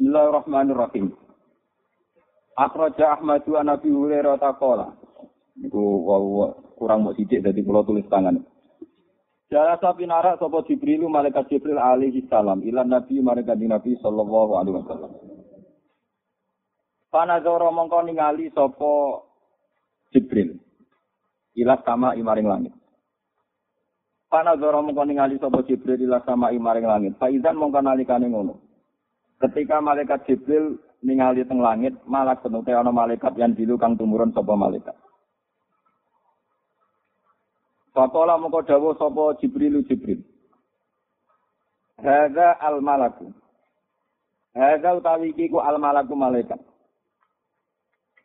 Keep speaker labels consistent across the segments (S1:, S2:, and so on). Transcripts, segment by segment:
S1: Bismillahirrahmanirrahim. Akhraja Ahmad wa Nabi Hurairah taqala. Niku kurang mau sidik dadi kula tulis tangan. Jala sapi narak sapa Jibril malaikat Jibril alaihi salam ila Nabi malaikat Nabi sallallahu alaihi wasallam. Panazara mongko ningali sapa Jibril ila sama imaring langit. Panazara mongko ningali sapa Jibril ila sama imaring langit. Faizan mongko nalikane ngono. Ketika malaikat Jibril ningali teng langit, malak penute ana malaikat yang dilu kang tumurun sapa malaikat. Faqala moko dawuh sapa Jibril Jibril. Hadza al malaku. Hadza utawi iki al malaku malaikat.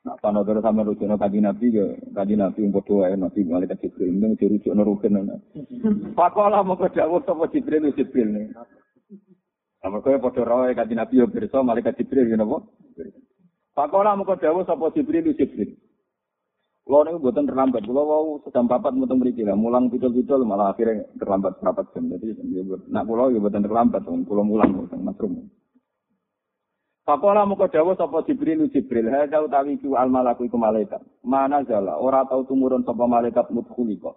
S1: Nah, panodoro sama rujuno kaji nabi ya, kaji nabi yang bodoh ya, nabi malaikat Jibril, ini dirujuk rugen. Faqala moko dawuh sapa Jibril Jibril nih. Sama kaya padha rawe kanjeng Nabi yo pirsa malaikat Jibril ya napa? Pakola muka dawuh sapa Jibril Jibril. Kulo niku mboten terlambat. Kulo wau sedang papat mboten mriki lah. Mulang pidul-pidul malah akhirnya terlambat papat jam. Jadi nak kulo yo mboten terlambat. Kulo mulang mboten masrum. Pakola muka dawuh sapa Jibril Jibril. Hadza utawi ku al malaku iku malaikat. Mana jala ora tau tumurun sapa malaikat mudkhulika.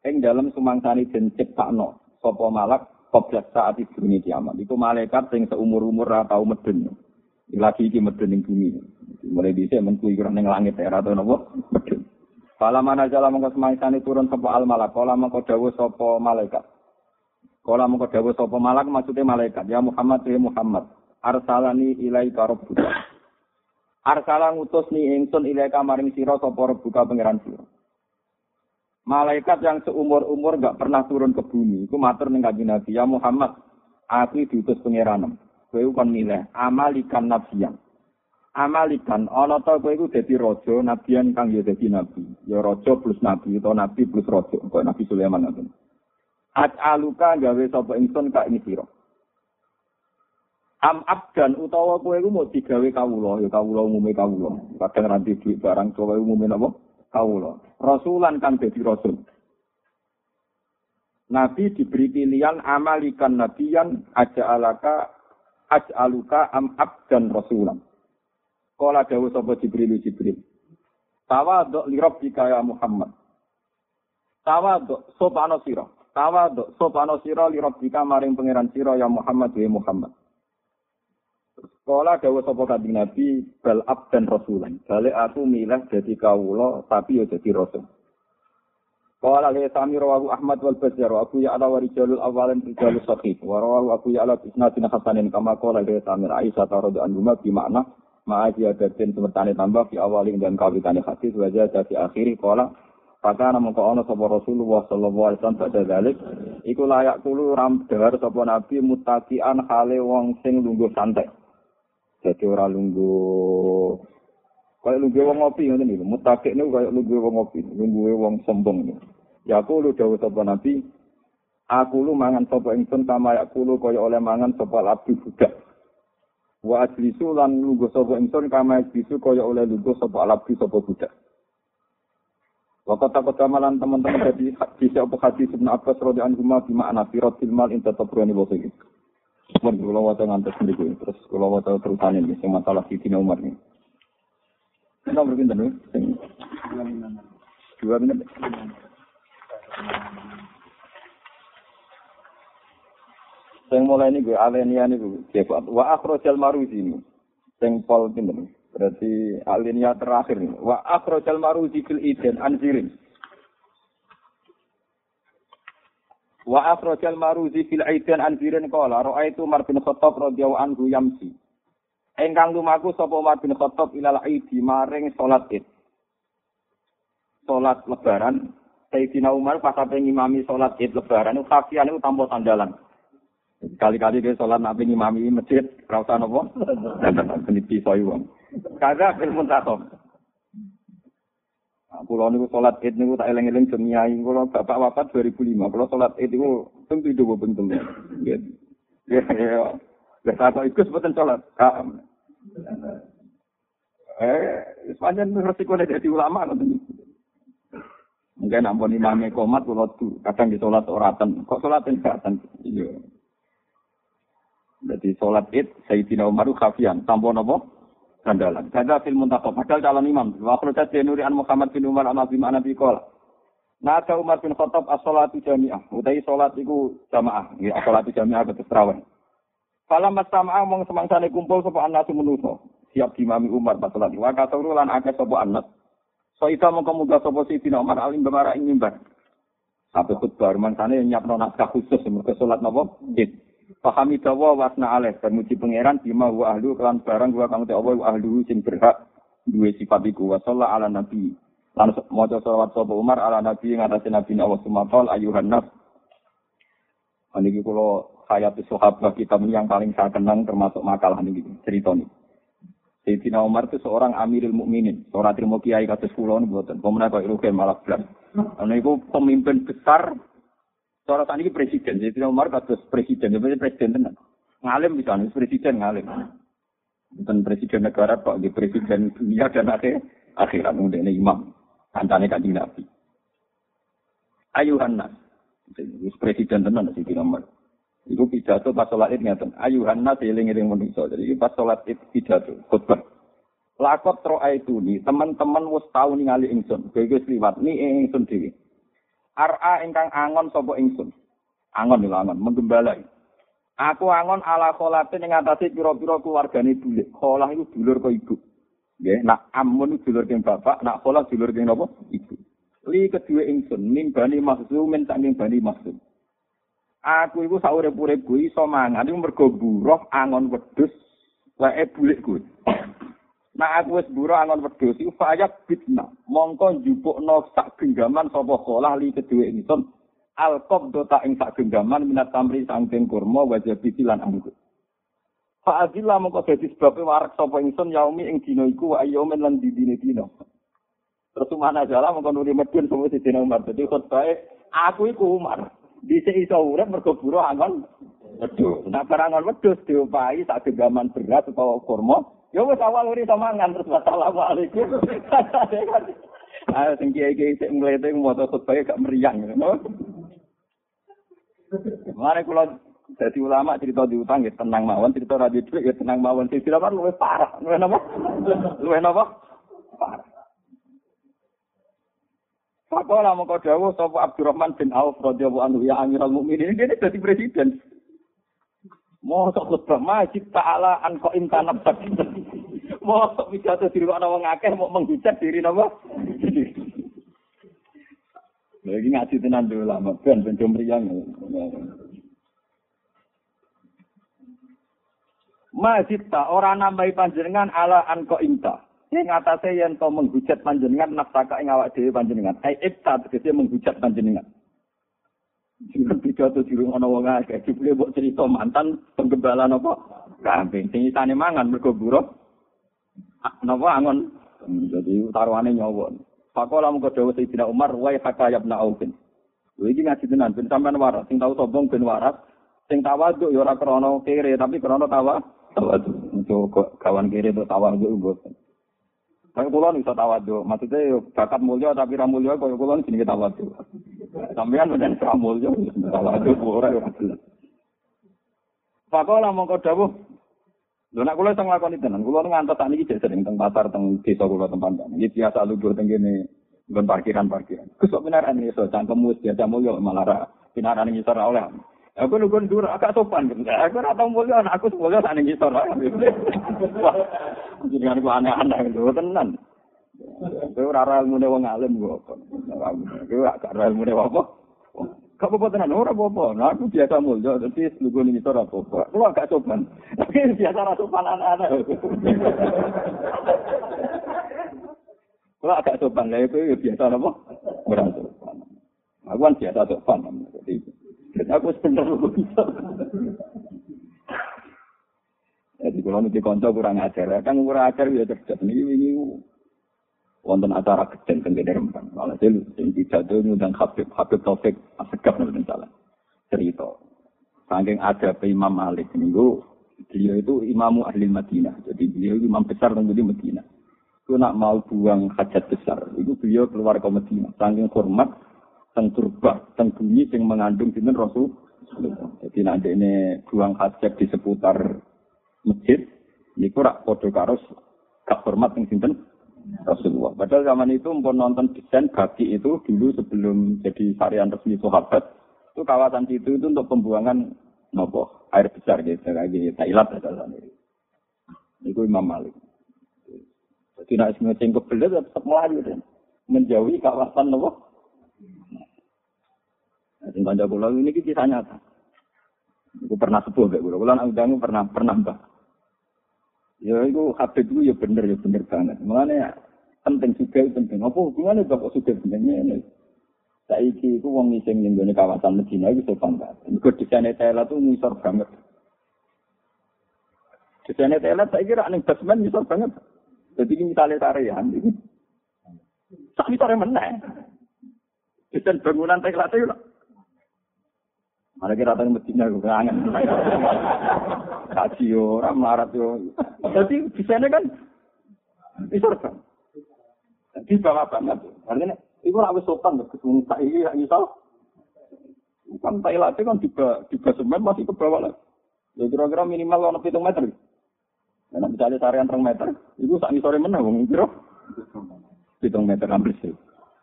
S1: Ing dalem sumangsani den ciptakno sapa malak Koblat saat itu dunia kiamat. Itu malaikat yang seumur-umur tau medun. Lagi iki medun yang bumi. Mulai bisa menkui kurang yang langit ya. Atau nopo medun. Mana jala mengko semangsane turun sapa al malak. Kala mengko dawuh malaikat. Kala mengko dawuh sapa malak maksudnya malaikat. Ya Muhammad ya Muhammad. Arsalani ilaika rabbuka. Arsala ngutus ni ingsun ilaika maring sira sapa rabbuka pangeran sira. Malaikat yang seumur-umur gak pernah turun ke bumi, iku matur ning kanjeng Nabi, ya Muhammad, aku diutus pangeranem. Kowe kon milih amalikan nabiyan. Amalikan ana ta kowe iku dadi raja, nabiyan kang ya dadi nabi. Ya raja plus nabi utawa nabi plus raja, kaya Nabi Sulaiman ngoten. Aj'aluka gawe sapa ingsun ka ini sira. Am abdan utawa kowe iku mau digawe kawula, ya kawula umume kawula. Kadang ranti duit barang kowe umume napa? Kawula. Rasulan kang dadi rasul. Nabi diberi pilihan amalikan nabiyan aja'alaka aj'aluka am abdan rasulan. Kala dawuh sapa Jibril Jibril. Tawaduk li rabbika ya Muhammad. Tawaduk sopano sira. Tawaduk sopano sira li rabbika maring pangeran sira ya Muhammad ya Muhammad. Kala dawuh sapa kanjeng Nabi bal abdan rasulan. Balik aku milih dadi kawula tapi ya dadi rasul. Qala li sami rawahu Ahmad wal Bazzar wa Abu Ya'la wa rijalul awalin rijalus sahih wa rawahu Abu Ya'la bi isnadin hasanin kama qala li sami Aisyah radhiyallahu anha bi makna ma'aji adatin semertane tambah di awalin dan kawitane hadis wa jada di akhiri qala Pakana mengko ana sapa Rasulullah sallallahu alaihi wasallam pada dalik iku layak kulo ram dahar sapa nabi mutakian hale wong sing lungguh santai. Jadi ora lungguh Kaya lungguh wong ngopi ngoten niku. Mutakik niku kaya lungguh wong ngopi, lungguh wong sombong niku. Ya aku lu dawuh sapa Nabi, aku lu mangan sapa ingsun kama ya kulo kaya oleh mangan sapa abdi budak. Wa ajlisu lan lungguh sapa ingsun kama ajlisu kaya oleh lungguh sapa abdi sapa budak. Waktu takut kamalan teman-teman jadi hadis apa hadis Ibn Abbas radhiyallahu anhu bi makna firatil mal inta Mun kula wata ngantos niku terus kula wata terusane iki sing masalah Sidina Umar ini. Kita berpindah dulu. Dua menit. Yang mulai ini gue alenia ini gue. Wa akhrojal maruzi ini. Yang pol pindah Berarti alenia terakhir nih. Wa akhrojal maruzi fil iden anzirin. Wa akhrojal maruzi fil iden anzirin kola. Ro'aitu Umar bin Khattab radhiyallahu anhu yamsi. Engkang lumaku sapa Umar bin Khattab ilal aidi maring salat Id. Salat lebaran Sayyidina Umar pas ape ngimami salat Id lebaran itu kafian itu tanpa sandalan. Kali-kali dia sholat nabi ngimami masjid, rasa nopo, dan ini pisau uang. Karena ilmu takom. Nah, pulau niku sholat id niku tak eleng-eleng jemiai. Kalau bapak wafat 2005, kalau sholat id niku tentu itu bentuk. Ya, ya, ya. Tahu ikut sebutan sholat. Eh, sepanjang resiko jadi ulama kan. Mungkin ampun imamnya komat, kalau kadang di sholat oratan. Kok sholat ini Iya. Jadi sholat id Sayyidina Umar khafian tanpa napa gandalan. Kada fil muntakhab padahal calon imam. Wa akhraja Nuri an Muhammad bin Umar an Abi Ma'an Abi Qala. Nada Umar bin Khattab as-salatu jami'ah. Utai salat iku jamaah. Ya salatu jami'ah ketus terawih. Falam mastama'a mong semangsane kumpul sapa anak menuso. Siap dimami Umar pas salat. Wa katuru lan akeh sapa anak. So ita mongko muga sapa Sayyidina Umar alim bemara ing mimbar. Sampai khutbah mangsane nyapno naskah khusus mergo salat napa? Id. Pahami dawa wasna aleh dan muji pangeran bima wa ahlu kelan barang wa kang Allah wa ahlu sing berhak duwe sifat iku wa ala nabi. Lan maca selawat sapa Umar ala nabi ing atase nabi Allah sumatol ayuhan nas. Niki kula hayat sahabat kita yang paling saya kenang termasuk makalah niki cerita ini. Sayyidina Umar itu seorang amirul mukminin, seorang terima kiai kados kula niku mboten. Pemenang kok malah blas. Niku pemimpin besar Cara tadi ini presiden, jadi Umar kados presiden, jadi presiden tenan. Ngalim bisa, presiden ngalim. Bukan presiden negara, Pak, di presiden dunia dan akhir, akhirat, ini imam. Kancane kanjeng Nabi. Ayuhan nas. Presiden tenan si Umar. Itu pidato pas sholat id ngeten. Ayuhan nas eling-eling manusa. Jadi pas sholat id pidato khutbah. Lakot roa itu nih, teman-teman wis tau ningali ingsun. Geges liwat nih ingsun dhewe. Ar'a ingkang angon sapa ingsun. Angon lho angon, menggembala. Aku angon ala kholate ning atase pira-pira keluargane bulik. Kholah iku dulur kok ibu. Nggih, nak amun dulur keng bapak, nak kholah dulur keng napa? Ibu. Li kedua ingsun, ning bani maksum saking bani maksum. Aku iku saurip-urip kuwi iso mangan iku mergo buruh angon wedhus wae bulik kuwi. Nah aku wis buru angon wedhus iku fayak bitna. Mongko njupukno sak genggaman sapa kolah li kedue ingsun. Alqab dota ing sak genggaman minat tamri sangking kurma wajah lan anggur. Fa adilla mongko dadi sebab warak sapa ingsun yaumi ing dina iku wa ayyamin lan didine dina. Terus mana jala mongko nuri medun sapa dina Umar. Dadi khotbahe aku iku Umar. Dise iso urip mergo buru angon wedhus. Nah barangan wedhus diopahi sak genggaman beras utawa kurma Ya wis awal uri mangan terus assalamualaikum. Ah sing kiai-kiai sik mlete moto khutbah gak meriang ngono. Mare kula dadi ulama cerita diutang ya tenang mawon, cerita radio dhuwit ya tenang mawon. Sing kan luwih parah. Luwih napa? Luwih napa? Parah. Pakola mongko dawuh sapa Abdurrahman bin Auf radhiyallahu anhu ya Amirul Mukminin ini dadi presiden. Mosok khutbah majid ta'ala an kok imtanab sak. Mosok pidato diri ana wong akeh mau menghujat diri napa? Lagi ngaji tenan dulu lama, ben ben mriyang. Majid ta ora nambahi panjenengan ala an kok imta. Ing atase yen to menghujat panjenengan nafsaka ing awak dhewe panjenengan. Ai ibta tegese menghujat panjenengan. Sing pidato di rumah wong akeh, dibule mbok cerita mantan penggembala napa? Kambing sing isane mangan mergo buruh. Napa angon? Jadi taruhane nyawa. Pakola mung dawuh Sayyidina Umar wa hakayabna Aufin. Lha iki ngaji tenan ben sampean waras, sing tau sombong ben waras, sing tawaduk ya ora krana kere tapi krana tawa. Tawaduk. Untuk kawan kere itu tawaduk mboten. Tapi kula iso tawaduk, maksudnya bakat mulia tapi ra mulia kaya kula jenenge tawaduk. Sampeyan menen ra mulia tawaduk ora ora jelas. Pakola mongko dawuh Lho nek kula iso nglakoni tenan, kula ngantos sak niki sering teng pasar teng desa kula tempat Iki biasa lugur teng kene nggon parkiran-parkiran. Gus kok benaran iso cangkemmu biasa mulya malah ra pinaran oleh. Aku nukun dura, agak sopan. Aku rata mulia, anak aku semulia sana gitu. Jadi kan aku aneh-aneh itu, tenan. Itu rara ilmu dewa ngalim gue. Itu agak rara ilmu dewa apa. Kau apa tenan, ora apa-apa. Nah aku biasa mulia, jadi nukun ini itu rata apa. Aku agak sopan. Tapi biasa rasa sopan aneh-aneh. Kalau agak sopan, itu biasa apa? Kurang sopan. Aku kan biasa sopan. Jadi Aku sebenernya bisa. Jadi kalau nanti konco kurang ajar, kan kurang ajar ya cerdas. Ini ini wonten acara kecil kan gede rempang. Malah sih yang tidak tuh ngundang Habib Habib Taufik Asegaf nanti salah cerita. Saking ada Imam Malik minggu beliau itu imamu ahli Madinah. Jadi beliau imam besar tentu di Madinah. Itu nak mau buang hajat besar, itu beliau keluar ke Madinah. Saking hormat, teng turbah, teng bumi yang mengandung sinten Rasul. Jadi nanti ini buang hajat di seputar masjid niku rak padha karo gak hormat ning sinten Rasulullah. Padahal zaman itu mpun nonton desain bagi itu dulu sebelum jadi varian resmi sahabat itu kawasan situ itu untuk pembuangan nopo air besar gitu gitu Thailand ada itu. Itu Imam Malik. Jadi nak cengkok belas tetap melayu dan menjauhi kawasan nopo. Nah, Tentang Jawa ini kisah nyata. Aku pernah sepuh kayak gue. Kalau anak pernah pernah mbak. Ya itu Habib itu ya bener ya bener banget. Ya, penting juga penting. Apa hubungannya bapak sudah benernya ini? Saiki itu wong ngising ning gone kawasan Medina itu sopan banget. Mergo desainnya Thailand tuh ngisor banget. Desainnya Thailand saya kira ning basement ngisor banget. Jadi ini misalnya tarian ini. Tak misalnya mana? Desain bangunan Thailand itu Mana kira tadi Medina gue kangen. Kaji orang melarat yo. Jadi desainnya kan isor kan. Di bawah banget. Artinya itu rawis sopan ketemu tak ini ya misal. Kan Thailand kan juga juga semen masih ke bawah lah. Ya kira-kira minimal ono pitung meter. Nah, misalnya tarian terang meter, itu saat sore mana, bang kira pitung meter hampir sih.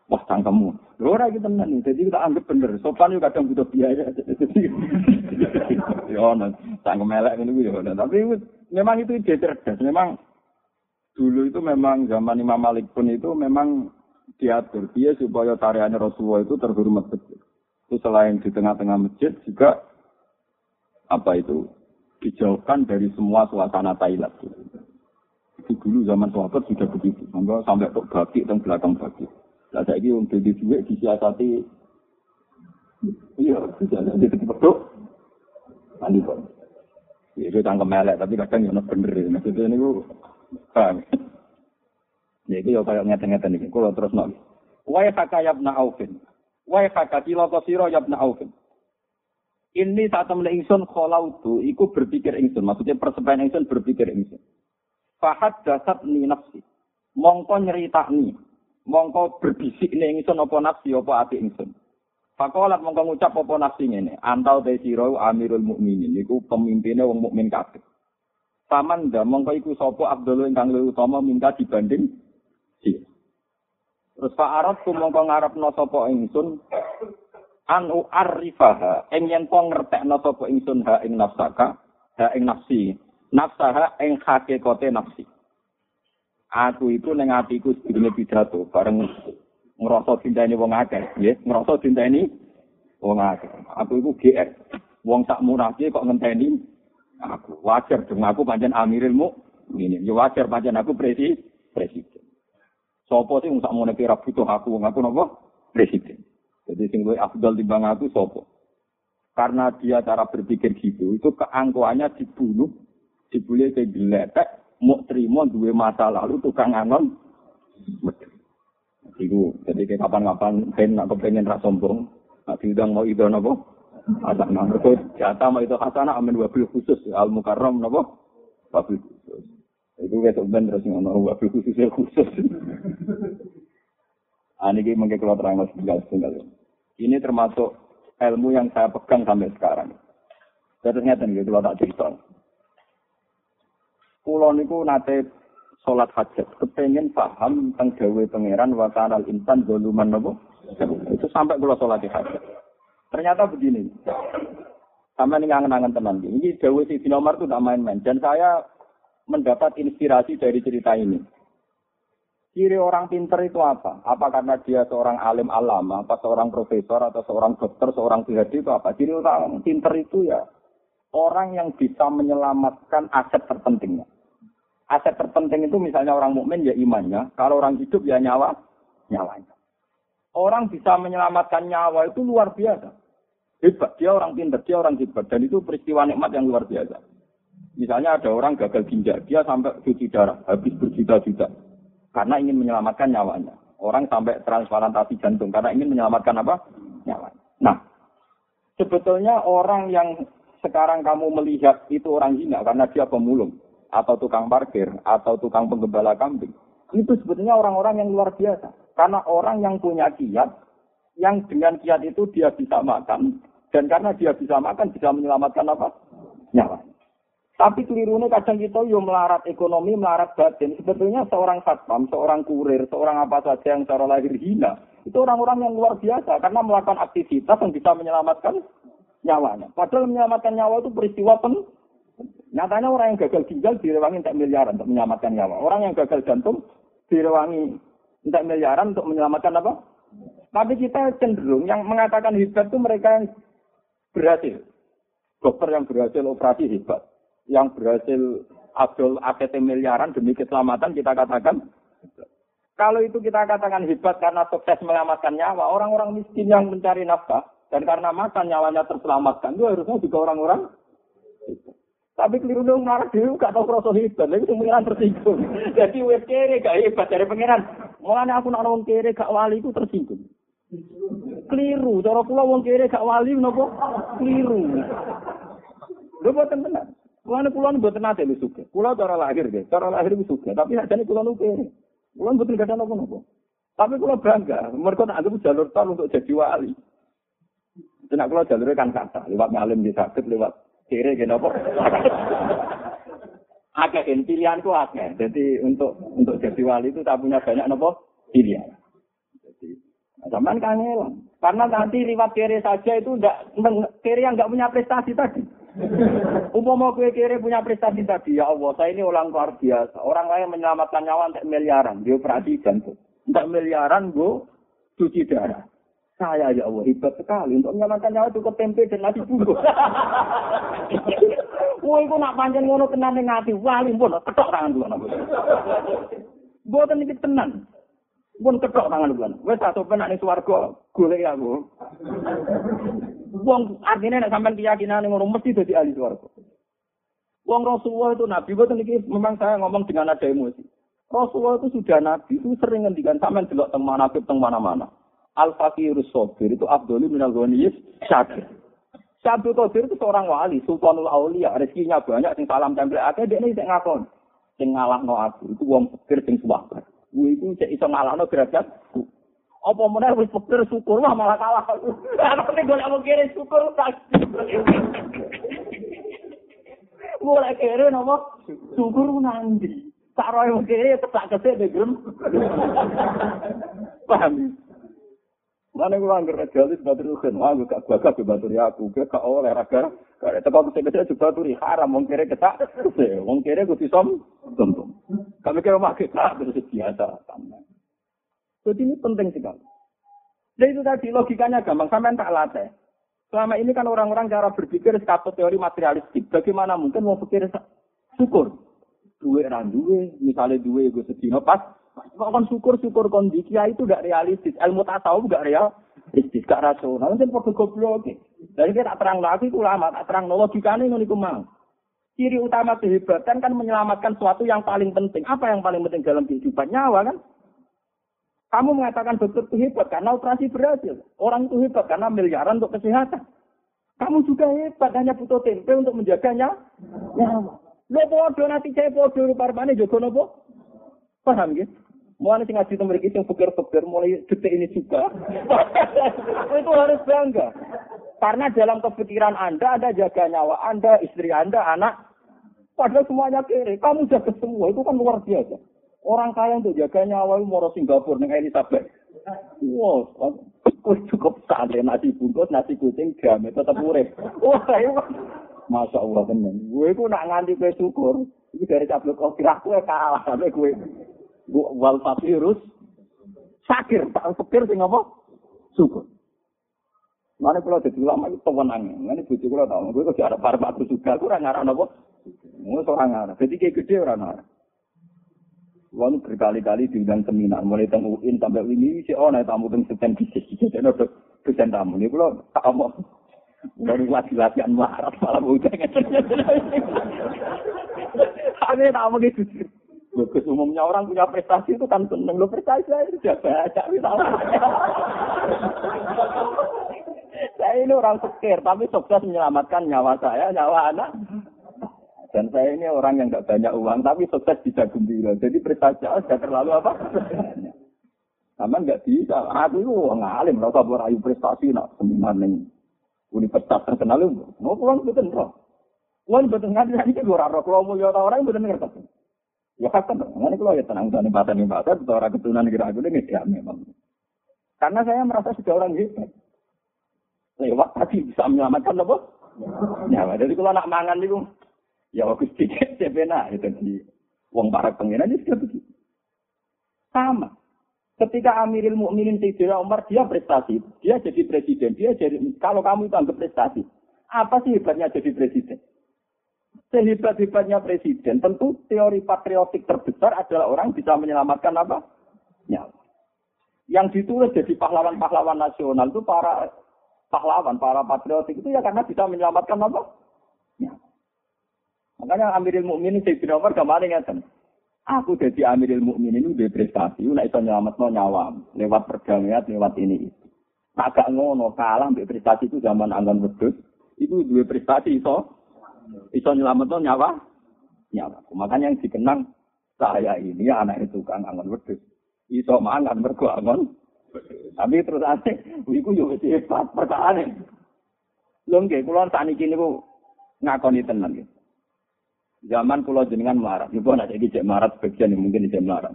S1: Wah, cangkemmu. Lho ora iki tenan Jadi kita anggap bener. Sopan yo kadang butuh biaya. Yo ono cangkem elek ngene yo. Tapi memang itu ide cerdas. Memang dulu itu memang zaman Imam Malik pun itu memang diatur dia supaya tariannya Rasulullah itu terhormat betul. Itu selain di tengah-tengah masjid juga apa itu dijauhkan dari semua suasana Thailand. Itu dulu zaman sahabat sudah begitu. Sampai sampai tok bagi dan belakang bagi. Lah saiki wong dadi dhuwit disiasati iya disiasati pedok. Andi kok. Ya itu tangkem melek tapi kadang ya bener ya. Maksudnya ini ku paham. Ya itu ya kayak ngeten-ngeten ini. Kalau terus nak. Wai haka yabna aufin. Wai haka cilaka siro yabna aufin. Ini saat temen ingsun kholautu, iku berpikir ingsun. Maksudnya persebayan ingsun berpikir ingsun. Fahad dasat ni nafsi. Mongko nyerita ni mongko berbisik ning ingsun apa nafsi apa ati ingsun. Fakolat mongko ngucap apa nafsi ngene, antau te sira amirul mukminin iku pemimpine wong mukmin kabeh. Paman nda mongko iku sapa Abdul ingkang luwih utama minta dibanding si. Terus Pak Arab ku mongko ngarepno sapa ingsun an u'arrifaha ing yen to ngertekno sapa ingsun ha ing nafsaka ha ing nafsi nafsaha ing hakikate nafsi aku itu neng atiku sedurunge pidato bareng ngerasa cintane wong akeh. Nggih ngerasa cintane wong akeh. Aku iku GR wong tak murahke kok ngenteni aku. Wajar dong aku pancen amirilmu ini ya wajar pancen aku presi presiden. Sopo sih sak mune kira butuh aku? Wong aku napa presiden. Jadi sing luwih afdal timbang aku sopo? Karena dia cara berpikir gitu itu keangkuhannya dibunuh dibully ke mau terima dua masa lalu tukang anon Iku, jadi kapan-kapan ben nak kepengen rak sombong, nak diundang mau itu nopo, ada nang mereka jatah mau itu hasana amin wabil khusus al mukarram nopo, wabil khusus. Itu kayak ben terus ngono wabil khusus ya khusus. Ani ini mungkin kalau terang mas tinggal Ini termasuk ilmu yang saya pegang sampai sekarang. Ternyata nih kalau tak cerita. Kulo niku nate sholat hajat, kepengen paham tentang gawe pangeran wa kanal insan doluman nopo. Itu sampai kulo sholat hajat. Ternyata begini. Sama ini ngangen-ngangen teman. Ini gawe si Nomar itu tidak main-main. Dan saya mendapat inspirasi dari cerita ini. Ciri orang pinter itu apa? Apa karena dia seorang alim alama, apa seorang profesor, atau seorang dokter, seorang PhD itu apa? Ciri orang pinter itu ya orang yang bisa menyelamatkan aset terpentingnya aset terpenting itu misalnya orang mukmin ya imannya, kalau orang hidup ya nyawa, nyawanya. Orang bisa menyelamatkan nyawa itu luar biasa. hebat, dia orang pintar, dia orang hebat. Dan itu peristiwa nikmat yang luar biasa. Misalnya ada orang gagal ginjal, dia sampai cuci darah, habis berjuta-juta. Karena ingin menyelamatkan nyawanya. Orang sampai transplantasi jantung, karena ingin menyelamatkan apa? Nyawanya. Nah, sebetulnya orang yang sekarang kamu melihat itu orang hina karena dia pemulung, atau tukang parkir, atau tukang penggembala kambing. Itu sebetulnya orang-orang yang luar biasa. Karena orang yang punya kiat, yang dengan kiat itu dia bisa makan, dan karena dia bisa makan, bisa menyelamatkan apa? Nyawa. Tapi kelirunya kadang kita yo melarat ekonomi, melarat batin. Sebetulnya seorang satpam, seorang kurir, seorang apa saja yang secara lahir hina, itu orang-orang yang luar biasa karena melakukan aktivitas yang bisa menyelamatkan nyawanya. Padahal menyelamatkan nyawa itu peristiwa pen. Nyatanya orang yang gagal ginjal direwangi tak miliaran untuk menyelamatkan nyawa. Orang yang gagal jantung direwangi tak miliaran untuk menyelamatkan apa? Tapi kita cenderung yang mengatakan hebat itu mereka yang berhasil. Dokter yang berhasil operasi hebat yang berhasil adol APT miliaran demi keselamatan kita katakan kalau itu kita katakan hebat karena sukses menyelamatkan nyawa, orang-orang miskin yang mencari nafkah dan karena makan nyawanya terselamatkan itu harusnya juga orang-orang tapi keliru dong marah dulu gak tahu rasa hebat, lagi pengiran tersinggung. Jadi web kere gak hebat dari pengiran. Mulanya aku nak ngomong kere gak wali itu tersinggung. Keliru, cara pula wong kere gak wali nopo keliru. Lho boten benar. Kula nu mboten nate lho suka. Kula cara lahir nggih, cara lahir iku suka, tapi sakjane kula nu kere. Kula mboten gadah napa-napa. Tapi kula bangga, mereka nak anggap jalur tol untuk jadi wali. Tenak kula jalurnya kan kata, lewat ngalim di sakit, lewat kiri gini apa. Kan pilihanku akeh. Jadi untuk untuk jadi wali itu tak punya banyak nopo pilihan. Jadi zaman kangen. Karena nanti lewat kiri saja itu enggak kiri yang enggak punya prestasi tadi. Umpama kue kiri punya prestasi tadi, ya Allah, saya ini orang luar biasa. Orang lain menyelamatkan nyawa untuk miliaran, dia operasi jantung. Untuk miliaran, gue cuci darah. Saya ya Allah, hebat sekali. Untuk menyelamatkan nyawa cukup tempe dan nasi bungkus. Wah, itu nak panjang ngono tenan ning ati wali pun ketok tangan dulu. Mboten iki tenan. Pun ketok tangan dulu. Wes satu penak ning swarga golek aku. Wong artinya nek sampean keyakinan ngono mesti dadi ahli swarga. Wong Rasulullah itu nabi, betul ini memang saya ngomong dengan ada emosi. Rasulullah itu sudah nabi, itu sering ngendikan sampean delok teng manaqib teng mana-mana. Al fakirus sabir itu Abdul minal ghaniyis syakir. Syabdul Qadir itu seorang wali, sultanul aulia, rezekinya banyak, sing salam tempel akeh, dia ini sing ngakon. Sing ngalahno aku, itu wong pikir sing suwabar. Gue itu cek iso ngalahno derajat. Apa meneh wis pikir syukur wah malah kalah. Nek golek wong kere syukur tak. Mulai kere nopo syukur nanti. Tak roe wong kere tak kesek degrem. Paham? Mana gue anggar jalis batur kan, wah gue gak bagas ke batur ya aku, gue gak oleh raga, gak ada tempat kecil kecil juga turi haram, wong kere ketak, wong kere gue tisom, tentu. Kami kira mah kita terus biasa, Jadi ini penting sekali. Dan itu tadi logikanya gampang, sampai tak latih. Selama ini kan orang-orang cara berpikir skapot teori materialistik. Bagaimana mungkin mau pikir syukur? Duwe orang duwe, misalnya duwe gue sedih pas. Kok kan syukur-syukur kondisi itu gak realistis. Ilmu tasawuf gak realistis, gak rasional. Mungkin perlu goblok. Jadi kita tak terang lagi itu lama, tak terang logikanya ini mau. Ciri utama kehebatan kan menyelamatkan sesuatu yang paling penting. Apa yang paling penting dalam kehidupan? Nyawa kan? Kamu mengatakan dokter itu hebat karena operasi berhasil. Orang itu hebat karena miliaran untuk kesehatan. Kamu juga hebat hanya butuh tempe untuk menjaganya. Nyawa. Lo bodoh nanti saya bodoh parmane jogo nopo. Paham ya? Mulai sing ngaji temen iki sing pikir-pikir mulai detik ini juga. itu harus bangga. Karena dalam kepikiran Anda ada jaga nyawa Anda, istri Anda, anak. Padahal semuanya kiri. Kamu jaga semua. Itu kan luar biasa. Orang kaya untuk jaga nyawa itu mau Singapura dengan Elizabeth. Wow, cukup santai nasi bungkus, nasi kucing, jamet tetap urip. Wah, itu Masya Allah tenan. Gue itu nak nganti gue syukur. Ini dari tablet kau kira gue kalah sampai gue. Wal virus. Sakir, tak pikir sih apa? Syukur. Mana kalau jadi ulama itu pemenangnya. Mana bujuk kalau tahu, gue kok ada para batu juga. Gue orang ngarang apa? Gue seorang ngarang. Jadi kayak gede orang ngarang. Lalu berkali-kali diundang seminar, mulai temu UIN sampai ini si oh naik tamu tentang sistem bisnis, jadi ada dosen tamu ini kalau tak mau Baru lagi latihan marat malah udah tak mau gitu. Bagus umumnya orang punya prestasi itu kan seneng. Lo prestasi saya sudah baca. saya ini orang sekir, tapi sukses menyelamatkan nyawa saya, nyawa anak. Dan saya ini orang yang nggak banyak uang, tapi sukses bisa gembira. Jadi prestasi saya sudah terlalu apa? Sama nggak bisa. Aku itu orang alim, rasa berayu prestasi, nak seminar nih. Universitas terkenal mau pulang betul roh. Pulang betul nggak bisa ini gue raro. Kalau mau lihat orang betul ngerti. Ya kan, ini kalau ya tenang tenang bahasa nih bahasa, orang keturunan kira aku ini dia memang. Karena saya merasa sudah orang hebat. Lewat tadi bisa menyelamatkan apa? Ya, jadi kalau nak mangan itu, ya waktu sedikit cepena itu di uang para pengiran itu begitu. Sama. Ketika Amirul Mukminin Sayyidina Umar dia prestasi, dia jadi presiden, dia jadi kalau kamu itu anggap prestasi, apa sih hebatnya jadi presiden? Sehebat-hebatnya presiden, tentu teori patriotik terbesar adalah orang bisa menyelamatkan apa? Nyawa. Yang ditulis jadi pahlawan-pahlawan nasional itu para pahlawan, para patriotik itu ya karena bisa menyelamatkan apa? Nyawa. Makanya Amirul Mukminin Sayyidina Umar kemarin ngatakan, Aku jadi Amirul Mukminin udah prestasi, nek iso nyelametno nyawa lewat perdamaian, lewat ini itu. Nah, gak ngono kalah prestasi itu zaman anggon wedhus, itu dua prestasi iso iso nyelametno nyawa nyawa. Makanya yang dikenang saya ini anak itu kang anggon wedhus. Iso mangan mergo angon. Tapi terus ane, iku yo wis hebat perkara Lho nggih, kula sakniki niku ngakoni tenan. Zaman pulau jenengan melarat, ibu anak jadi cek melarat sebagian yang mungkin cek melarat.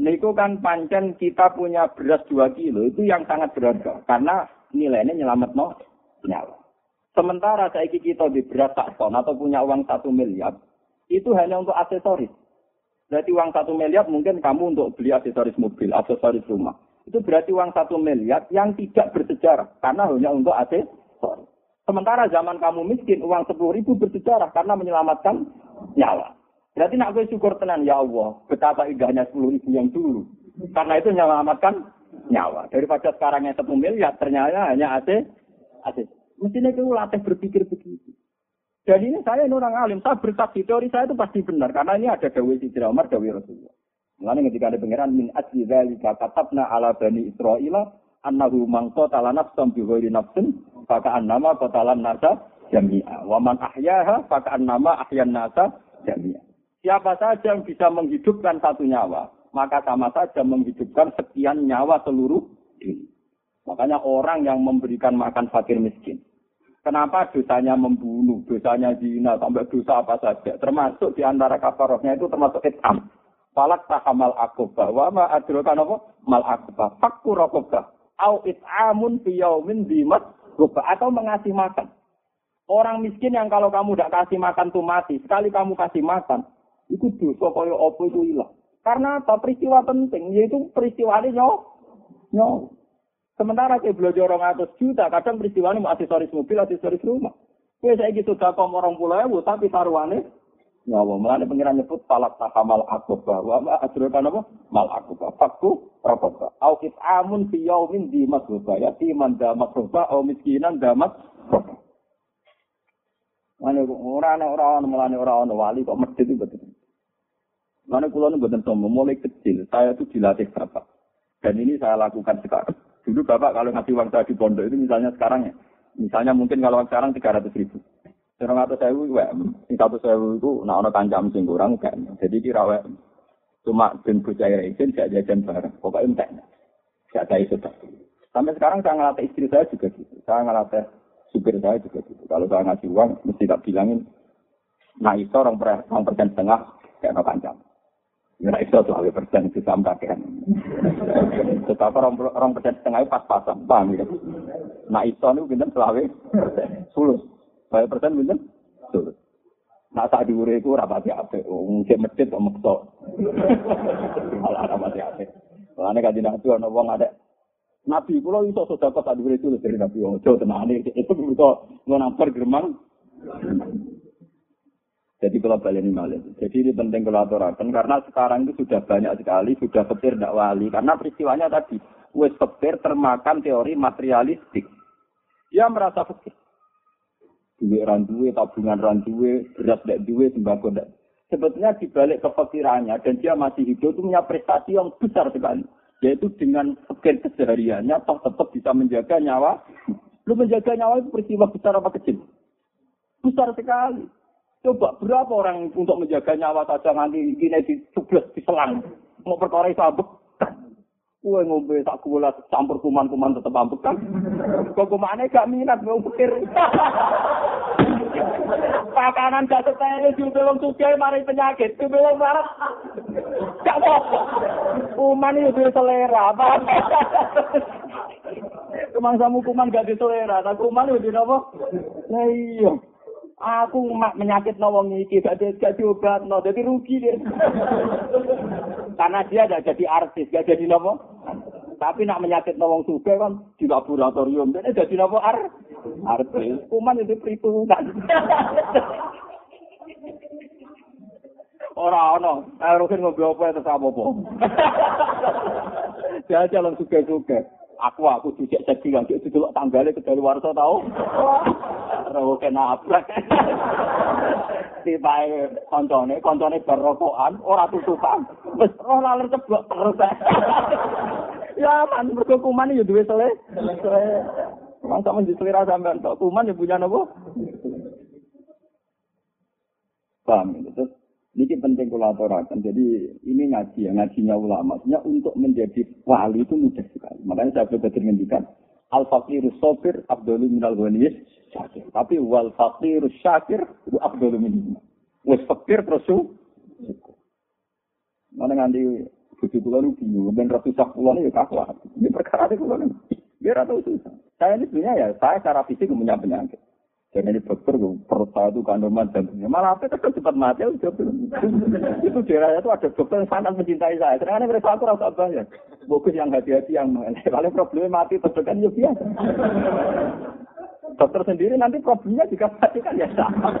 S1: Niku kan pancen kita punya beras dua kilo itu yang sangat berharga karena nilainya nyelamat no nyawa. Sementara saya kita di beras tak ton atau punya uang satu miliar itu hanya untuk aksesoris. Berarti uang satu miliar mungkin kamu untuk beli aksesoris mobil, aksesoris rumah. Itu berarti uang satu miliar yang tidak bersejarah karena hanya untuk aksesoris. Sementara zaman kamu miskin, uang sepuluh ribu bersejarah karena menyelamatkan nyawa. Berarti nak gue syukur tenan ya Allah, betapa indahnya sepuluh ribu yang dulu. Karena itu menyelamatkan nyawa. Daripada sekarang yang satu miliar, ternyata hanya AC. AC. Mestinya itu latih berpikir begitu. Dan ini saya ini orang alim, saya bersaksi teori saya itu pasti benar karena ini ada Dawi Sidra Umar, Dawi Rasulullah. Mengenai ketika ada pengiran min asli dzalika katabna ala bani Israila annahu man qatala nafsan bi ghairi nafsin fa ka'annama qatalan nasa jami'a. Wa man ahyaha fa ka'annama ahyan nasa jami'a. Siapa saja yang bisa menghidupkan satu nyawa, maka sama saja menghidupkan sekian nyawa seluruh ini. Makanya orang yang memberikan makan fakir miskin. Kenapa dosanya membunuh, dosanya zina, sampai dosa apa saja. Termasuk di antara kafarohnya itu termasuk itam. Falak tahamal akobah. Wa ma adrokan apa? Mal akobah. Fakku rokobah. Au it'amun fiyaumin dimat gobah. Atau mengasih makan. Orang miskin yang kalau kamu tidak kasih makan tuh mati. Sekali kamu kasih makan. Itu dosa kaya apa itu hilang. Karena apa? Peristiwa penting. Yaitu peristiwa ini nyawa. Nyawa. Sementara ke belajar orang atas juta, kadang peristiwa ini aksesoris mobil, aksesoris rumah. Kue saya gitu dakom orang pulau ewu, tapi taruhannya nyawa. Mulanya pengiran nyebut falak tahamal akobah. Wa ma adrokan apa? Mal akobah. Fakku rokobah. Au amun fi di masrubah. Ya timan damat rubah. Au miskinan damat. Mana orang orang mulanya orang orang wali kok masjid itu betul. Mana kulo ini betul sombong mulai kecil. Saya tuh dilatih bapak. Dan ini saya lakukan sekarang. Dulu Bapak kalau ngasih uang saya di pondok itu misalnya sekarang ya. Misalnya mungkin kalau sekarang 300 ribu. Serong atau sewu, WM. Satu sewu itu nak ono kancam sing kurang kan. Jadi kira WM. Cuma ben bocah izin gak jajan bareng. Pokoknya entek. Gak ada itu Sampai sekarang saya ngelatih istri saya juga gitu. Saya ngelatih supir saya juga gitu. Kalau saya ngasih uang, mesti tak bilangin. Nah itu orang persen setengah kayak no kancam. Ya itu selalu persen itu sama kakean. Tetapi orang orang persen setengah itu pas-pasan, paham ya? Nah itu itu pinter selalu sulus. Saya persen pinter sulus. Nah saat diure itu rapati apa? Mungkin masjid atau makso. Malah rapati apa? Karena kaji nabi orang uang ada. Nabi pulau itu sudah kok tak diure itu dari nabi ojo tenang itu bisa ngonamper german. Jadi kalau balik ini malah. Jadi ini penting kalau aturakan karena sekarang itu sudah banyak sekali sudah petir tidak wali karena peristiwanya tadi wes petir termakan teori materialistik. Dia merasa fikir. duit ran duwe, tabungan ran duwe, beras ndak duwe, sembako ndak. Sebetulnya dibalik kefakirannya dan dia masih hidup itu punya prestasi yang besar sekali. Yaitu dengan fakir kesehariannya toh tetap bisa menjaga nyawa. Lu menjaga nyawa itu peristiwa besar apa kecil? Besar sekali. Coba berapa orang untuk menjaga nyawa saja nanti gini di di selang. Mau perkara sabuk Kue ngombe tak kula campur kuman-kuman tetep ambekan. Kok kumane gak minat mau pikir. Pakanan gak setene juga wong sugih mari penyakit. Kuwi wong marah. Gak apa. Kuman itu selera. Kemang samu kuman gak di selera. Tak kuman itu apa? Lah iya. Aku mak menyakit nawang iki gak gak diobat no. Jadi rugi dia. Karena dia gak jadi artis, gak jadi nopo. Tapi nak menyakit nawang suka kan di laboratorium. Jadi jadi nopo ar artis. Kuman itu perhitungan. Orang-orang, ayo rukin ngobrol apa itu sama apa. Dia jalan suka-suka. aku aku dicek jadi kan dulu tanggalnya ke dari warso tau roh kena abrak tiba koncone koncone berokokan orang tutupan roh lalu ceblok terus ya man berkukuman ya duit sele Emang sama di selera sampean kuman ya punya nopo. Paham ya? Terus ini penting kolaborasi. Jadi ini ngaji ya, ngajinya ulama. Maksudnya untuk menjadi wali itu mudah sekali. Makanya saya berkata ngendikan al fakiru sopir abdul minal ghaniyis syakir. Tapi wal fakiru syakir itu abdul minal. Wes fakir terus Mana nganti bujuk kula nu bingung, ben ratusan kula ya kakuat. Ini perkara kula Biar atau susah. Saya ini sebenarnya ya, saya secara fisik punya penyakit. Dan ini dokter, perut saya itu kandungan jantungnya. Malah apa itu cepat mati. itu daerahnya itu ada dokter yang sangat mencintai saya. Karena mereka aku rasa banyak. Bagus yang hati-hati yang Kalau problemnya mati, terdekat ya biasa. Dokter sendiri nanti problemnya juga mati kan ya.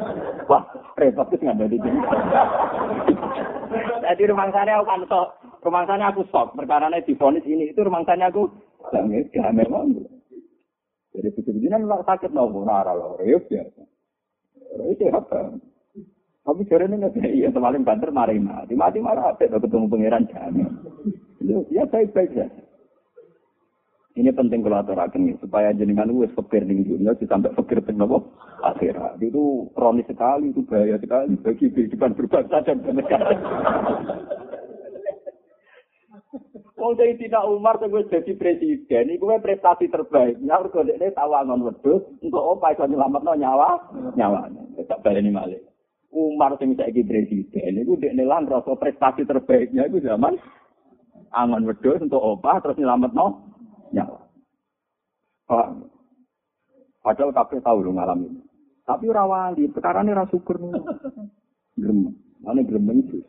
S1: Wah, repot itu nggak ada Jadi rumah saya aku kan sok. Rumah saya aku sok. Perkara ini difonis ini. Itu rumah saya aku. Ya memang. Jadi begitu kan sakit nopo nara loh, reus ya. Itu apa? Tapi sore ini nggak iya, semalam banter mari mati, mati marah apa? ketemu pangeran jamin. Ya baik baik ya. Ini penting kalau aturakan supaya jenengan wes fakir di dunia sampai fakir di akhirat itu kronis sekali itu bahaya sekali bagi kehidupan berbangsa dan bernegara. Wong Tina Umar tuh gue jadi presiden, ini gue prestasi terbaik. Ya, gue ini tawangan wedus untuk apa itu nyelamat no nyawa, nyawa. Tak ini malik. Umar yang saya presiden, ini gue ini lan rasa prestasi terbaiknya itu zaman angon wedus untuk apa terus nyelamat no nyawa. Pak, padahal kafe tahu lo ngalamin. Tapi rawali, perkara ini rasukur nih. Gremeng, mana gremeng itu.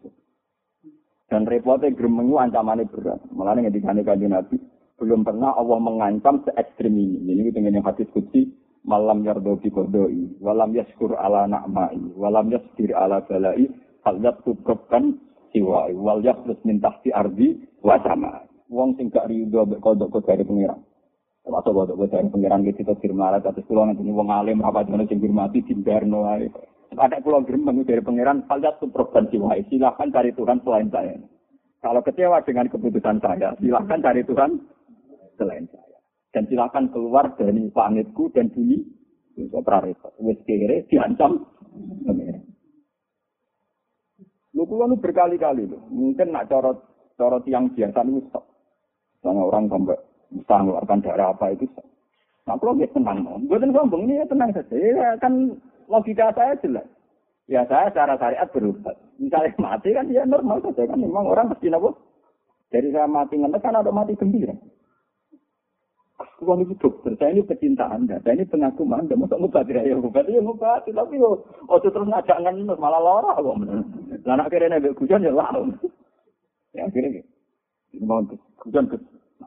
S1: Dan repotnya gremeng itu ancamannya berat. Malah ngendikane kanjeng Nabi, belum pernah Allah mengancam se ekstrim ini. Ini kita yang hadis kutsi, malam yardo bi kodoi, walam yaskur ala na'mai, walam yaskur ala balai, hal yatubkan siwai, wal yakrus min tahti ardi wa sama. Wong sing gak rido mbek kodok dari pengiran. Atau kodok dari pengiran gitu kita firman atas pulau nanti wong alim apa jenenge sing hormati dimbarno ae. Ada pulau gremeng dari pangeran, tuh provinsi wahai, silahkan cari Tuhan selain saya. Kalau kecewa dengan keputusan saya, silahkan cari Tuhan selain saya. Dan silahkan keluar dari planetku dan bumi. Itu repot. Wes kere diancam. Lu kulo berkali-kali lu. Mungkin nak corot corot yang biasa itu stop. Soalnya orang sampai bisa mengeluarkan darah apa itu stop. Nah, kalau dia tenang, gue sombong ini ya tenang saja. Ya, kan logika saya jelas. Ya saya secara syariat berubah. Misalnya mati kan ya normal saja kan. Memang orang mesti nopo. Dari saya mati ngenes kan ada mati gembira. Uang itu dokter, saya ini pecinta Anda, saya ini pengaku Anda, mau ngobati ya ngobati ya ngobati, tapi yo, oh terus ngajak ngenes malah lara kok. Nak kira nabi hujan ya lalu. Ya akhirnya, mau hujan ke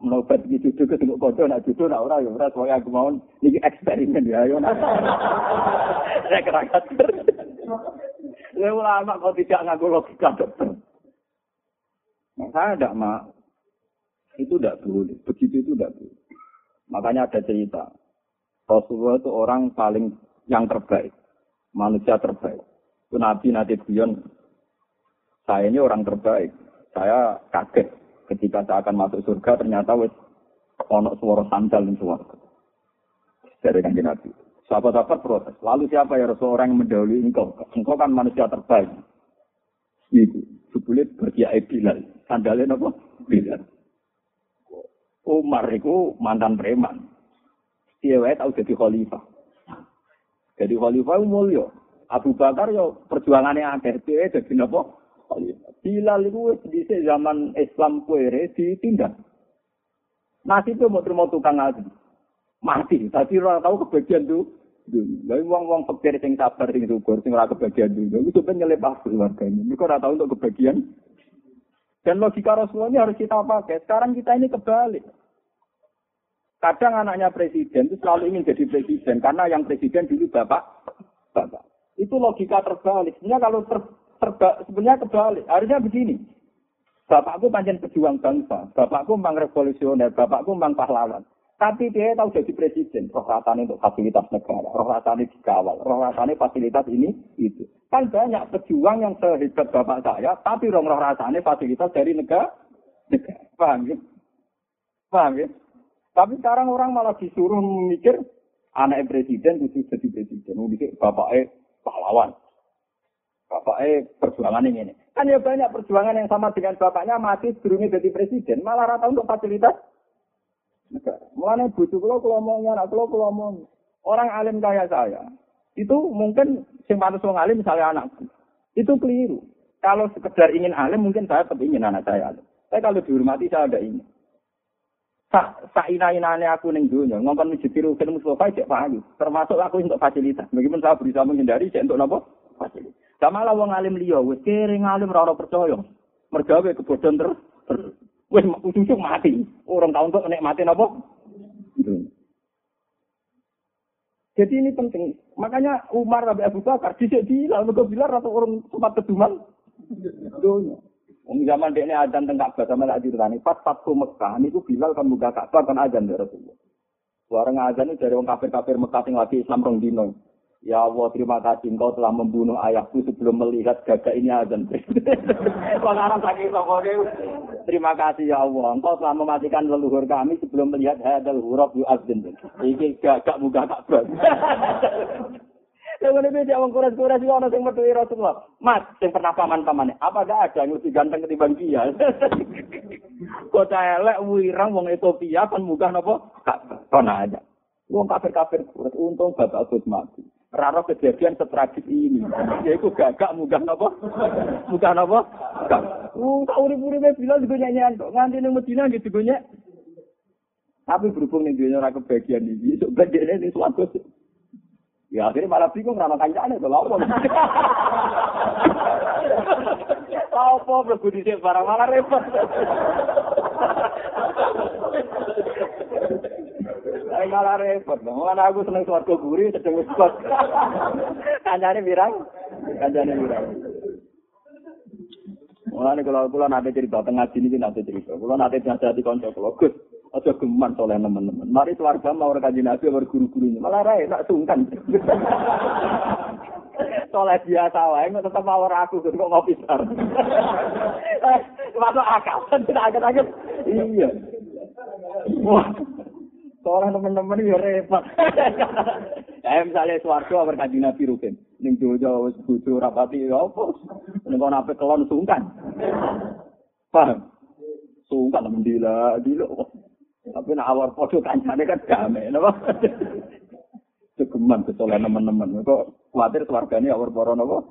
S1: menobat iki cucu ke tengok kocok nak cucu nak ora ya ora soalnya aku mau iki eksperimen ya ayo nak. Saya kerakat. Ya ulama kok tidak ngaku logika dokter nah, saya tidak mau itu tidak boleh. Begitu itu tidak boleh. Makanya ada cerita. Rasulullah itu orang paling yang terbaik, manusia terbaik. Itu Nabi nanti guyon, saya ini orang terbaik. Saya kaget ketika saya akan masuk surga, ternyata wes ono suara sandal di suara. Dari kanji Nabi. Sahabat-sahabat protes. Lalu siapa ya Rasul orang yang mendahului engkau? Engkau kan manusia terbaik. Itu. Sebulit berkiai Bilal. Sandalnya apa? Bilal. Umar itu mantan preman. Dia tahu jadi khalifah. Jadi khalifah mulia. Abu Bakar yo perjuangannya akeh dia jadi apa? Bilal itu di zaman Islam kuere ditindak. Itu mau terima tukang ngaji. Mati. Tapi orang tahu kebagian tuh. Lalu uang-uang pikir sing sabar sing syukur ora kebagian dulu. Itu ben aku keluarganya. Mereka ora tahu untuk kebagian. Dan logika Rasulullah ini harus kita pakai. Sekarang kita ini kebalik. Kadang anaknya presiden itu selalu ingin jadi presiden karena yang presiden dulu bapak, bapak. Itu logika terbalik. Sebenarnya kalau ter, terba, sebenarnya kebalik. Harusnya begini. Bapakku panjang pejuang bangsa, bapakku memang revolusioner, bapakku memang pahlawan. Tapi dia tahu jadi presiden, roh untuk fasilitas negara, roh rasanya dikawal, roh fasilitas ini, itu. Kan banyak pejuang yang sehebat bapak saya, tapi roh roh fasilitas dari negara. negara. Paham ya? Paham ya? Tapi sekarang orang malah disuruh memikir anak presiden itu jadi presiden. Mikir bapaknya pahlawan. Bapaknya perjuangan ini. Kan ya banyak perjuangan yang sama dengan bapaknya mati sebelumnya jadi presiden. Malah rata untuk fasilitas negara. Mulanya bujuk kalau kelomongnya, anak kalau kelomong. Orang alim kaya saya, itu mungkin sing pantas wong alim misalnya anakku. Itu keliru. Kalau sekedar ingin alim, mungkin saya tetap ingin anak saya alim. Tapi kalau dihormati, saya ada ingin. Sak sa ina-inane aku ning dunya, ngomong masjid Rukin Mustafa cek payu. Termasuk aku untuk fasilitas. Meskipun saya berusaha menghindari cek untuk napa? Sama lah wong alim liya, wis kering alim ora percaya. Mergawe kebodohan ter, ter wis ujung mati. Orang tahun untuk nek mati napa? Jadi ini penting. Makanya Umar Rabi Abu Bakar dhisik Bilal, mergo Bilal atau orang sempat keduman dunia. Wong zaman dekne adzan teng Ka'bah sama lak diritani pas Fathu Mekah niku Bilal kan buka Ka'bah kan adzan dari Rasulullah. Suara adzan dari wong kafir-kafir Mekah sing lagi Islam rong dino. Ya Allah, terima kasih engkau telah membunuh ayahku sebelum melihat gagak ini azan. Terima kasih ya Allah, engkau telah mematikan leluhur kami sebelum melihat hadal huruf yu azan. Iki gagak muka Ka'bah. Lha ngene beda wong kuras-kuras iki ana sing Rasulullah. Mas, sing pernah paman-pamane, apa gak ada yang lebih ganteng ketimbang dia? Kota elek wirang wong Ethiopia kan muka napa? Kan ada. Wong kafir-kafir untung bapak Gus mati. Raro kejadian setragis ini. Yaitu gagak munggah napa? Munggah napa? Gak. Uh, tak urip-uripe bilang juga nyanyian kok. Nganti ning Medina gitu gue Tapi berhubung ning dunia ora kebagian iki, sok bedene ning swarga. Ya akhirnya malah bingung rana kancane lha opo. Apa mlebu dhisik barang malah repot. Saya malah repot. Mana aku seneng suarga gurih, sedang ngekot. Kancane birang. Kancane birang. Mulane kalau kula nate cerita tengah sini iki nate cerita. Kula nate di kanca kula, Gus, aja geman soleh teman-teman. Mari keluarga mau kanjeng Nabi mau guru-gurunya. Malah rae tak sungkan. soleh biasa wae kok tetep mawar aku kok ngopi sar. Masuk akal, tidak agak-agak. Iya. Wah, Soalnya teman-teman ya repot. Ya misalnya suarga berkaji Nabi Rukin. Ning jojo wis bojo rapati apa? Ning kono ape kelon sungkan. Paham? Sungkan mendila dilo. Tapi nak awar podo kancane kan damai, napa? Cegeman kesolehan teman-teman. Kok khawatir keluarganya awar poro napa?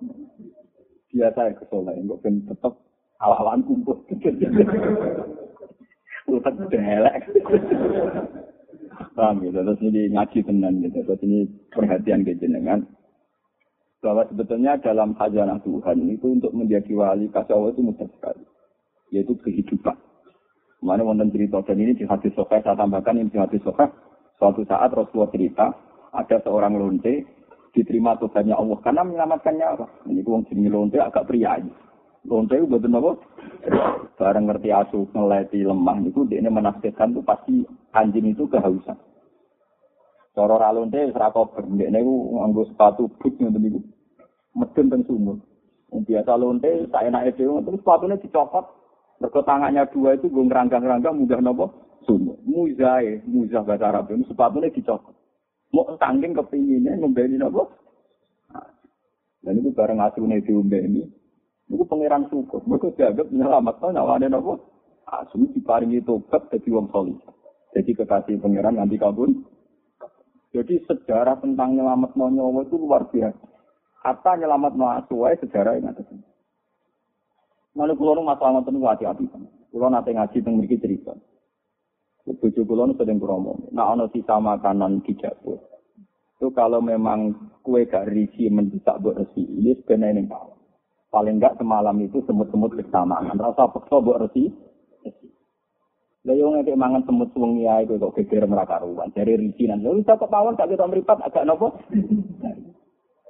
S1: Biasa ya kesolehan. Kok ben tetep awal-awalan kumpul. Utak delek. Paham gitu. Terus ini ngaji tenan gitu. Terus ini perhatian ke jenengan. Bahwa sebetulnya dalam khazanah Tuhan itu untuk menjadi wali Allah itu mudah sekali. Yaitu kehidupan. Mana wonten cerita dan ini di hadis sahih saya tambahkan ini di hadis sahih suatu saat Rasulullah cerita ada seorang lonte diterima Tuhannya Allah karena menyelamatkan nyawa. Ini wong jenis lonte agak pria. Lonte itu betul apa? Barang ngerti asuh ngeleti lemah itu dia menafsirkan itu pasti anjing itu kehausan. Cara ra lonte wis ra kober, ndekne iku nganggo sepatu boot ngoten niku. Medun teng sumur. Biasa lonte saenake dhewe terus sepatune dicopot. Mergo tangannya dua itu gue ngeranggang-ranggang mudah nopo sumur. Muzae, muzah bahasa Arab itu sepatune dicopot. Mau tangking kepinginnya ngembeni nopo. Dan itu bareng asune diombeni. Itu pangeran syukur. Mereka dianggap menyelamatkan nyawane nopo. Asum diparingi tobat jadi wong solih. Jadi kekasih pangeran nanti kabun. Jadi sejarah tentang nyelamat nyawa itu luar biasa. Kata nyelamat asuai sejarah yang ada. Lalu kulo masalah niku hati-hati. Kulo nate ngaji teng mriki cerita. Bojo kulo sering promo. Nah ana sisa makanan di dapur. Itu kalau memang kue gak risi mendesak buat resi, ini sebenarnya ini Paling enggak semalam itu semut-semut kesamaan. Rasa pekso buat resi, Lah yo ngeke mangan semut wengi ae kok geger meraka ruwan. Dari risinan. Lha bisa kok pawon tak kita mripat agak nopo?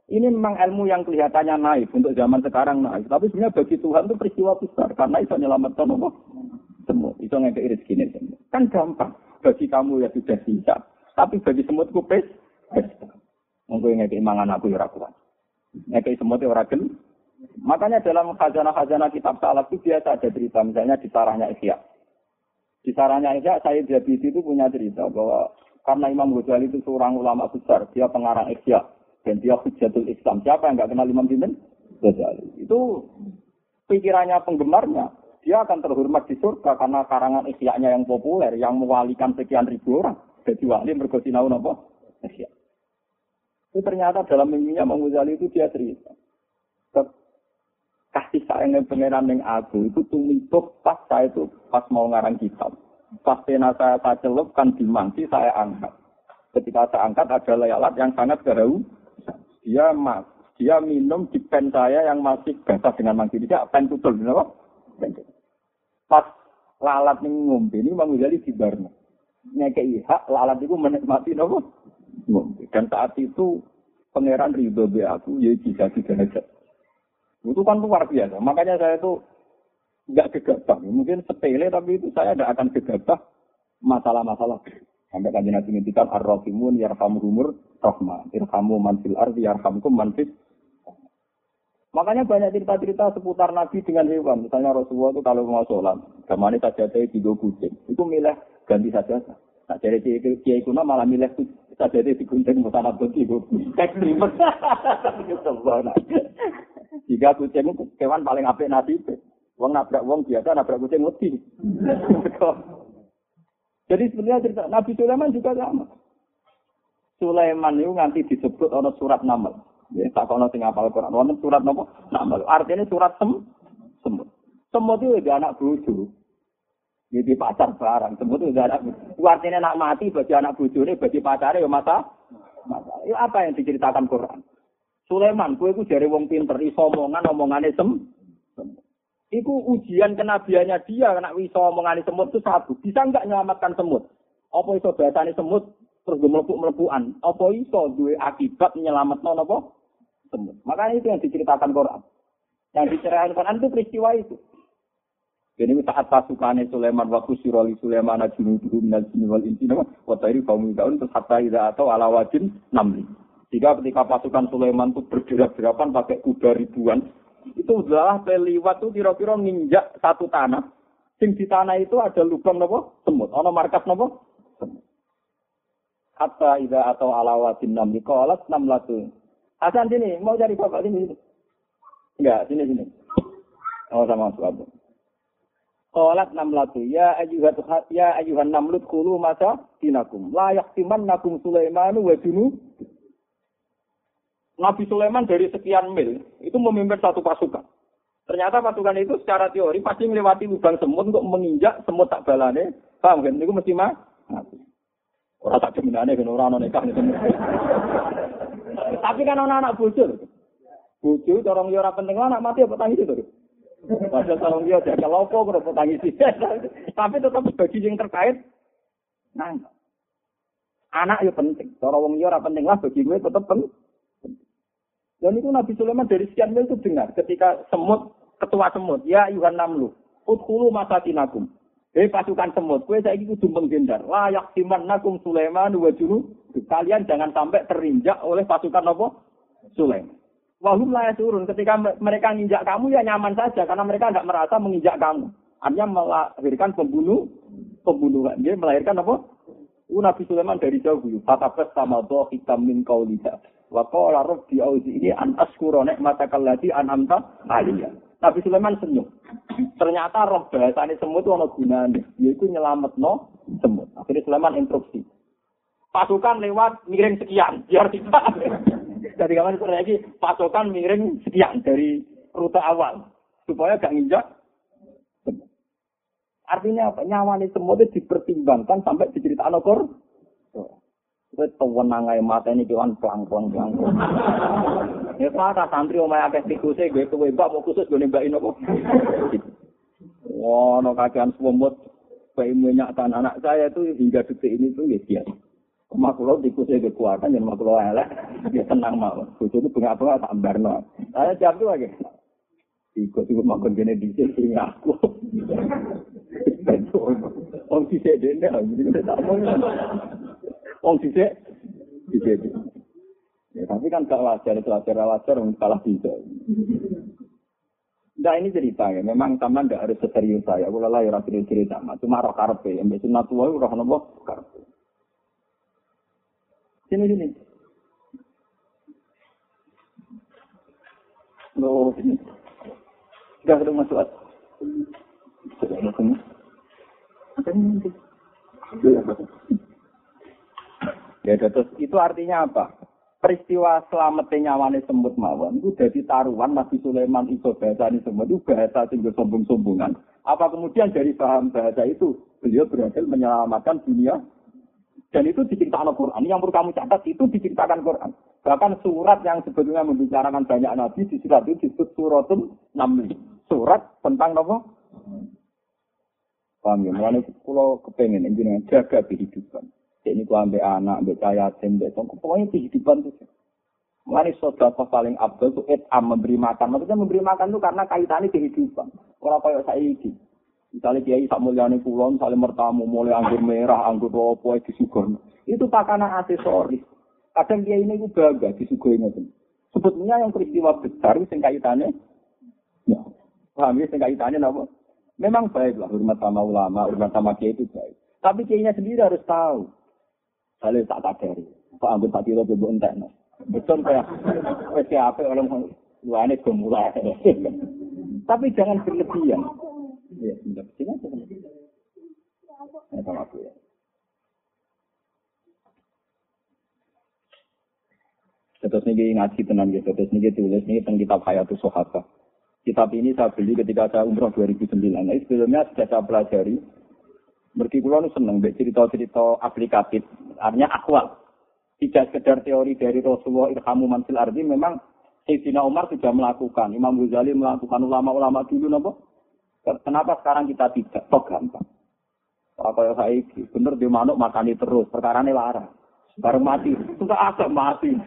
S1: Ini memang ilmu yang kelihatannya naif untuk zaman sekarang naif. Tapi sebenarnya bagi Tuhan itu peristiwa besar karena itu menyelamatkan apa? Semut. Itu ngeke iris gini. Kan gampang. Bagi kamu ya sudah bisa. Tapi bagi semut kupes. Mungkin ngeke mangan aku ya rakuan. Ngeke semut ya ragen. Makanya dalam khazanah-khazanah kitab salaf itu biasa ada cerita. Misalnya di sarahnya Isya. Di sarahnya Isya, saya Jabidi itu punya cerita bahwa karena Imam Ghazali itu seorang ulama besar, dia pengarang Isya dan dia hujatul Islam. Siapa yang nggak kenal Imam Sinten? Ghazali. Itu pikirannya penggemarnya. Dia akan terhormat di surga karena karangan Isya-nya yang populer, yang mewalikan sekian ribu orang. Jadi wali mergo sinau apa? Isya. Itu ternyata dalam mimpinya Imam Ghazali itu dia cerita. Kasih sayangnya pangeran yang aku itu tumibuk pas saya itu pas mau ngarang kitab. Pas pena saya saya celup kan dimangsi saya angkat. Ketika saya angkat ada layalat yang sangat gerau. Dia mas, dia minum di pen saya yang masih basah dengan mangsi. Dia pen tutul, kenapa? Pas lalat ini ngombe ini Imam Ghazali di Barno. Ngekei hak lalat itu menikmati nopo ngombe. Dan saat itu pangeran ridho be aku ya jika derajat. Itu kan luar biasa. Makanya saya itu nggak gegabah. Mungkin sepele tapi itu saya tidak akan gegabah masalah-masalah. Sampai kan Nabi ngintikan ar-rahimun yarhamuhumur rahmah. Irhamu man fil ardi yarhamkum man fis Makanya banyak cerita-cerita seputar Nabi dengan hewan. Misalnya Rasulullah itu kalau mau sholat, gamane saja saya tiga kucing. Itu milih ganti saja. Nah, jadi kiai kuna malah milih saja di kucing musana bunti ekstrim. Jika kucing kewan paling apik nasib. Wong nabrak wong biasa nabrak kucing mesti. Jadi sebenarnya cerita Nabi Sulaiman juga sama. Sulaiman itu nanti disebut ono surat Naml. Ya, tak kono sing apal Quran. Wonten surat napa? Naml. Artinya surat sem semut. Semut itu anak bojo. Jadi pacar barang. Semut itu anak. Artinya nak mati bagi anak bojone, bagi pacarnya ya mata. Mata. Ya, apa yang diceritakan Quran? Sulaiman, kue ku jari wong pinter, iso omongan, omongane sem. Iku ujian kenabiannya dia, kena iso omongane semut itu satu. Bisa nggak menyelamatkan semut? Apa iso bahasane semut, terus gue melepuk-melepukan. Apa iso duwe akibat menyelamatkan apa? Semut. Makanya itu yang diceritakan Quran. Yang diceritakan Quran itu peristiwa itu. Jadi saat pasukannya Sulaiman waktu siroli Sulaiman junuduhu minal jinni wal insi nama wa tayri kaum daun terus hatta ida atau ala wajin namli. Jika ketika pasukan Sulaiman itu bergerak-gerakan pakai kuda ribuan, itu adalah peliwat itu kira-kira nginjak satu tanah. Sing di tanah itu ada lubang nopo semut. Ono markas nopo semut. Hatta ida atau ala wajin namli enam latu. Hasan sini, mau cari bapak sini. Enggak, sini sini. Oh sama suatu. Qalat namlatu ya ayyuhat ya ayyuhan namlut kulu masa dinakum la yahtimannakum Sulaimanu wa junu Nabi Sulaiman dari sekian mil itu memimpin satu pasukan. Ternyata pasukan itu secara teori pasti melewati lubang semut untuk menginjak semut tak balane. Paham kan? Itu mesti mah. Orang tak jeminane kan orang nikah Tapi kan anak-anak bocor. Bocor orang yo ora penting anak mati apa tangis itu. Padahal kalau dia jaga lopo, kalau tangisi. Tapi tetap bagi yang terkait, nah, anak ya penting. Cara wong liya penting lah bagi gue tetap penting. Dan itu Nabi Sulaiman dari sekian mil itu dengar ketika semut ketua semut ya Yuhan Namlu udhulu masatinakum Hei pasukan semut, kue saya kudu menggendar. Layak siman nakum Sulaiman wa juru Kalian jangan sampai terinjak oleh pasukan apa? Sulaiman. Wahum lah turun. Ketika mereka menginjak kamu ya nyaman saja karena mereka tidak merasa menginjak kamu. Artinya melahirkan pembunuh, pembunuhan. Dia melahirkan apa? Uh, Nabi Sulaiman dari jauh dulu. Fatafes sama doh hitam min kaulida. Wa qala rabbi auzi ini an askura nikmataka allati an'amta aliyah. Nabi Sulaiman senyum. Ternyata roh bahasane semut itu ana gunane, yaitu nyelametno semut. Akhirnya Sulaiman instruksi. Pasukan lewat miring sekian, biar tidak. Dari kawan itu lagi pasukan miring sekian dari rute awal supaya gak nginjak. Artinya apa? Nyawa ini semua itu dipertimbangkan sampai diceritakan okor. Kowe tewenang ae mateni kewan pelang-pelang pelang. Ya kata santri omahe akeh tikuse gue kowe mbak mau khusus gue nembakin apa. Wah, no kakean semut. Kayak minyak anak saya itu hingga detik ini tuh ya biasa. Makhluk tikusnya kekuatan dan makhluk elek, dia tenang mau. Bujuk itu bunga-bunga tak barno. Saya jawab tuh lagi. Ikut ikut makan gini di sini aku. Om sisek dene, jadi tak mau. Wong sisik sisik. Ya, tapi kan gak wajar, itu wajar, wajar, salah bisa. Nah ini cerita ya, memang taman tidak harus serius saya. Kalau lah ya rapi cerita, cuma roh karpe, yang biasa natua roh nopo. Sini sini. Loh, sini. Sudah ketemu masuk. Sudah ketemu. Ya terus itu artinya apa? Peristiwa selamatnya nyawane semut mawon itu jadi taruhan Nabi Sulaiman itu bahasa ini semut itu bahasa sing sombong-sombongan. Apa kemudian dari paham bahasa itu beliau berhasil menyelamatkan dunia dan itu diceritakan Quran. Yang perlu kamu catat itu diceritakan Quran. Bahkan surat yang sebetulnya membicarakan banyak nabi di surat itu disebut suratul Namli. Surat tentang apa? Paham ya? Mulanya kalau kepengen ini jaga kehidupan. ini ku ambek anak, ambek cahaya, ambek tong, pokoknya kehidupan itu. Mulai saudara paling abdul itu etam memberi makan. Maksudnya memberi makan itu karena kaitannya kehidupan. Kalau kayak saya ini. Misalnya kiai sak mulyane kulon, misalnya mertamu mulai anggur merah, anggur ropo, disugon. Itu pakanan aksesoris. Kadang kiai ini itu bangga disuguhi ngoten. Sebetulnya yang peristiwa besar sing kaitannya, ya, paham ya, sing kaitannya apa? Memang baik lah hormat sama ulama, hormat sama kiai itu baik. Tapi kiainya sendiri harus tahu. Saya tak sadari. Pak ambil tak kilo bebo entek. Betul kayak wes apa orang luane gemulai. Tapi jangan berlebihan. Ya, sebentar. Sini aja sama. Ya, sama aku ya. Terus ini ngaji tenan gitu. Terus ini tulis ini tentang kitab Hayatus Sohaba. Kitab ini saya beli ketika saya umroh 2009. Nah, sebelumnya sudah saya pelajari. Mergi kulo seneng cerita-cerita aplikatif, artinya akwal. Tidak sekedar teori dari Rasulullah Irhamu Mansil Ardi, memang Sayyidina Umar sudah melakukan, Imam Ghazali melakukan, ulama-ulama dulu nopo. Kenapa sekarang kita tidak? Kok gampang. Apa yang saya bener di manuk makani terus, perkara ini larang. Baru mati, suka agak mati.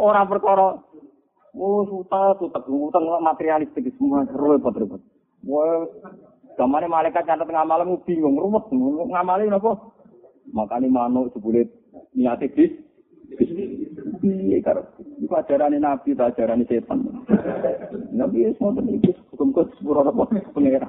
S1: Orang perkara, oh suta, suta, utang materialistik semua, repot repot. Wah, Gamane malaikat nyatet ngamalmu bingung, ruwet. Ngamali napa? Makane manuk sebulit niate bis. Piye karo iku ajarane nabi ta ajarane setan. Nabi wis ngoten iki hukum-hukum sepuro apa pengira.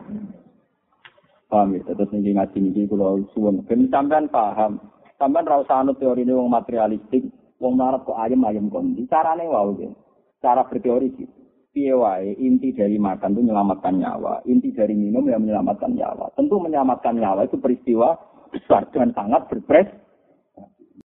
S1: Paham ya, terus nih ngaji nih kalau suwon, ben sampean paham, sampean ra usah anut teori ini wong materialistik, wong marap kok ayam ayam kondi, carane wow gitu, cara berteori gitu. piye wae inti dari makan itu menyelamatkan nyawa, inti dari minum yang menyelamatkan nyawa. Tentu menyelamatkan nyawa itu peristiwa besar dan sangat berpres